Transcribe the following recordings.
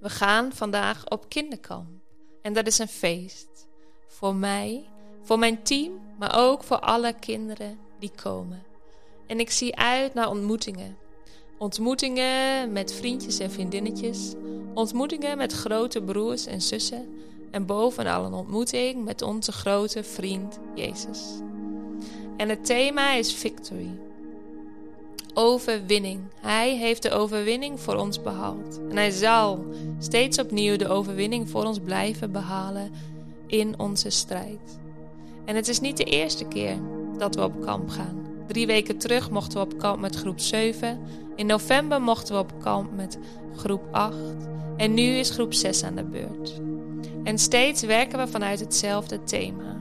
We gaan vandaag op kinderkamp. En dat is een feest. Voor mij, voor mijn team, maar ook voor alle kinderen die komen. En ik zie uit naar ontmoetingen. Ontmoetingen met vriendjes en vriendinnetjes. Ontmoetingen met grote broers en zussen. En bovenal een ontmoeting met onze grote vriend Jezus. En het thema is victory. Overwinning. Hij heeft de overwinning voor ons behaald. En hij zal steeds opnieuw de overwinning voor ons blijven behalen in onze strijd. En het is niet de eerste keer dat we op kamp gaan. Drie weken terug mochten we op kamp met groep 7. In november mochten we op kamp met groep 8. En nu is groep 6 aan de beurt. En steeds werken we vanuit hetzelfde thema.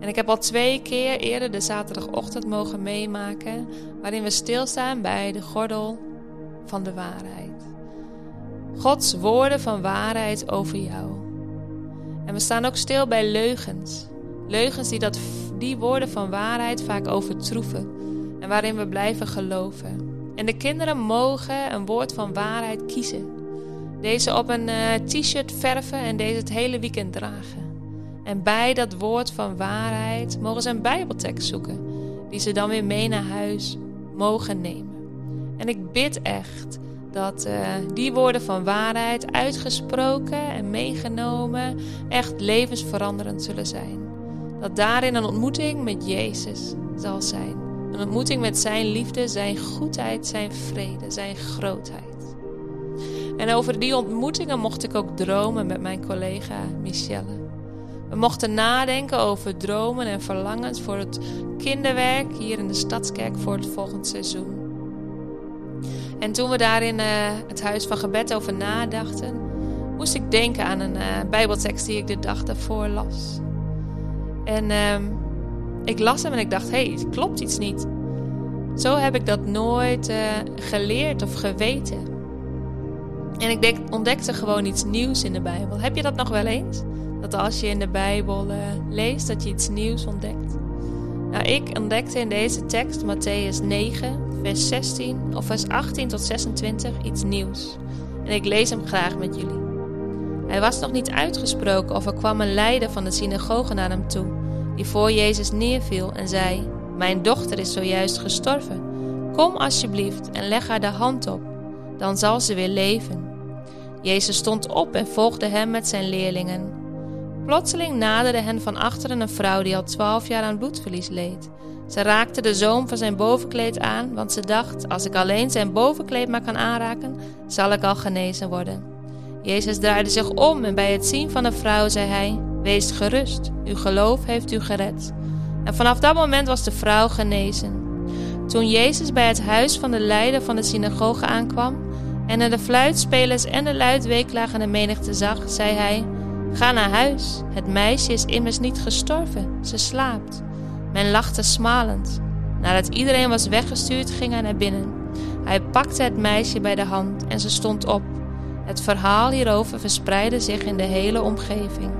En ik heb al twee keer eerder de zaterdagochtend mogen meemaken, waarin we stilstaan bij de gordel van de waarheid. Gods woorden van waarheid over jou. En we staan ook stil bij leugens. Leugens die dat, die woorden van waarheid vaak overtroeven en waarin we blijven geloven. En de kinderen mogen een woord van waarheid kiezen. Deze op een uh, t-shirt verven en deze het hele weekend dragen. En bij dat woord van waarheid mogen ze een Bijbeltekst zoeken, die ze dan weer mee naar huis mogen nemen. En ik bid echt dat uh, die woorden van waarheid uitgesproken en meegenomen echt levensveranderend zullen zijn. Dat daarin een ontmoeting met Jezus zal zijn. Een ontmoeting met Zijn liefde, Zijn goedheid, Zijn vrede, Zijn grootheid. En over die ontmoetingen mocht ik ook dromen met mijn collega Michelle. We mochten nadenken over dromen en verlangens voor het kinderwerk hier in de Stadskerk voor het volgende seizoen. En toen we daar in uh, het Huis van Gebed over nadachten, moest ik denken aan een uh, Bijbeltekst die ik de dag daarvoor las. En uh, ik las hem en ik dacht: hé, hey, klopt iets niet. Zo heb ik dat nooit uh, geleerd of geweten. En ik ontdekte gewoon iets nieuws in de Bijbel. Heb je dat nog wel eens? Dat als je in de Bijbel uh, leest, dat je iets nieuws ontdekt. Nou, ik ontdekte in deze tekst, Matthäus 9, vers 16 of vers 18 tot 26, iets nieuws. En ik lees hem graag met jullie. Hij was nog niet uitgesproken of er kwam een leider van de synagoge naar hem toe, die voor Jezus neerviel en zei: Mijn dochter is zojuist gestorven. Kom alsjeblieft en leg haar de hand op, dan zal ze weer leven. Jezus stond op en volgde hem met zijn leerlingen. Plotseling naderde hen van achteren een vrouw die al twaalf jaar aan bloedverlies leed. Ze raakte de zoom van zijn bovenkleed aan, want ze dacht: als ik alleen zijn bovenkleed maar kan aanraken, zal ik al genezen worden. Jezus draaide zich om en bij het zien van de vrouw zei hij: Wees gerust, uw geloof heeft u gered. En vanaf dat moment was de vrouw genezen. Toen Jezus bij het huis van de leider van de synagoge aankwam en er de fluitspelers en de luidweeklagende menigte zag, zei hij: Ga naar huis. Het meisje is immers niet gestorven, ze slaapt. Men lachte smalend. Nadat iedereen was weggestuurd, ging hij naar binnen. Hij pakte het meisje bij de hand en ze stond op. Het verhaal hierover verspreidde zich in de hele omgeving.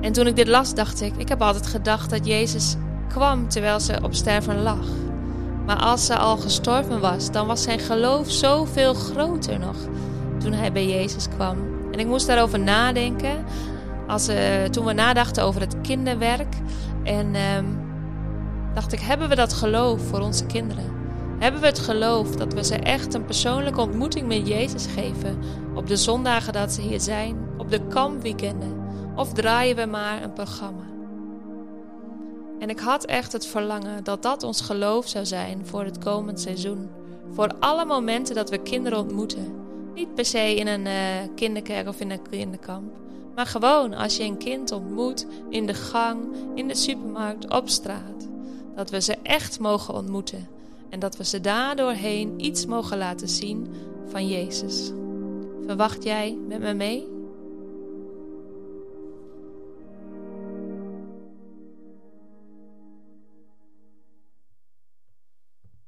En toen ik dit las, dacht ik: ik heb altijd gedacht dat Jezus kwam terwijl ze op sterven lag. Maar als ze al gestorven was, dan was zijn geloof zoveel groter nog toen hij bij Jezus kwam. En ik moest daarover nadenken als, uh, toen we nadachten over het kinderwerk. En uh, dacht ik, hebben we dat geloof voor onze kinderen? Hebben we het geloof dat we ze echt een persoonlijke ontmoeting met Jezus geven op de zondagen dat ze hier zijn, op de kampweekenden? Of draaien we maar een programma? En ik had echt het verlangen dat dat ons geloof zou zijn voor het komend seizoen. Voor alle momenten dat we kinderen ontmoeten. Niet per se in een uh, kinderkerk of in een kinderkamp. Maar gewoon als je een kind ontmoet in de gang, in de supermarkt, op straat. Dat we ze echt mogen ontmoeten. En dat we ze daardoorheen iets mogen laten zien van Jezus. Verwacht jij met me mee?